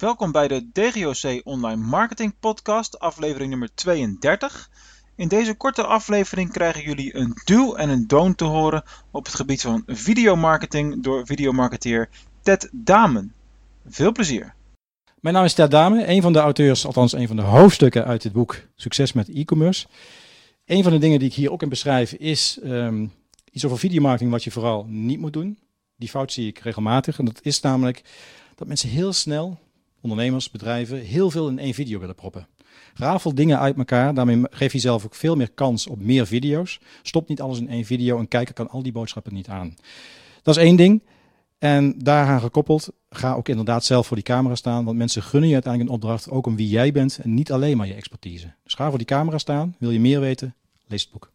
Welkom bij de DGOC Online Marketing Podcast, aflevering nummer 32. In deze korte aflevering krijgen jullie een do en een don't te horen op het gebied van videomarketing door videomarketeer Ted Damen. Veel plezier! Mijn naam is Ted Damen, een van de auteurs, althans een van de hoofdstukken uit dit boek Succes met e-commerce. Een van de dingen die ik hier ook in beschrijf is um, iets over videomarketing wat je vooral niet moet doen. Die fout zie ik regelmatig en dat is namelijk dat mensen heel snel, ondernemers, bedrijven, heel veel in één video willen proppen. Rafel dingen uit elkaar, daarmee geef je zelf ook veel meer kans op meer video's. Stop niet alles in één video, een kijker kan al die boodschappen niet aan. Dat is één ding. En daaraan gekoppeld, ga ook inderdaad zelf voor die camera staan, want mensen gunnen je uiteindelijk een opdracht, ook om wie jij bent en niet alleen maar je expertise. Dus ga voor die camera staan, wil je meer weten, lees het boek.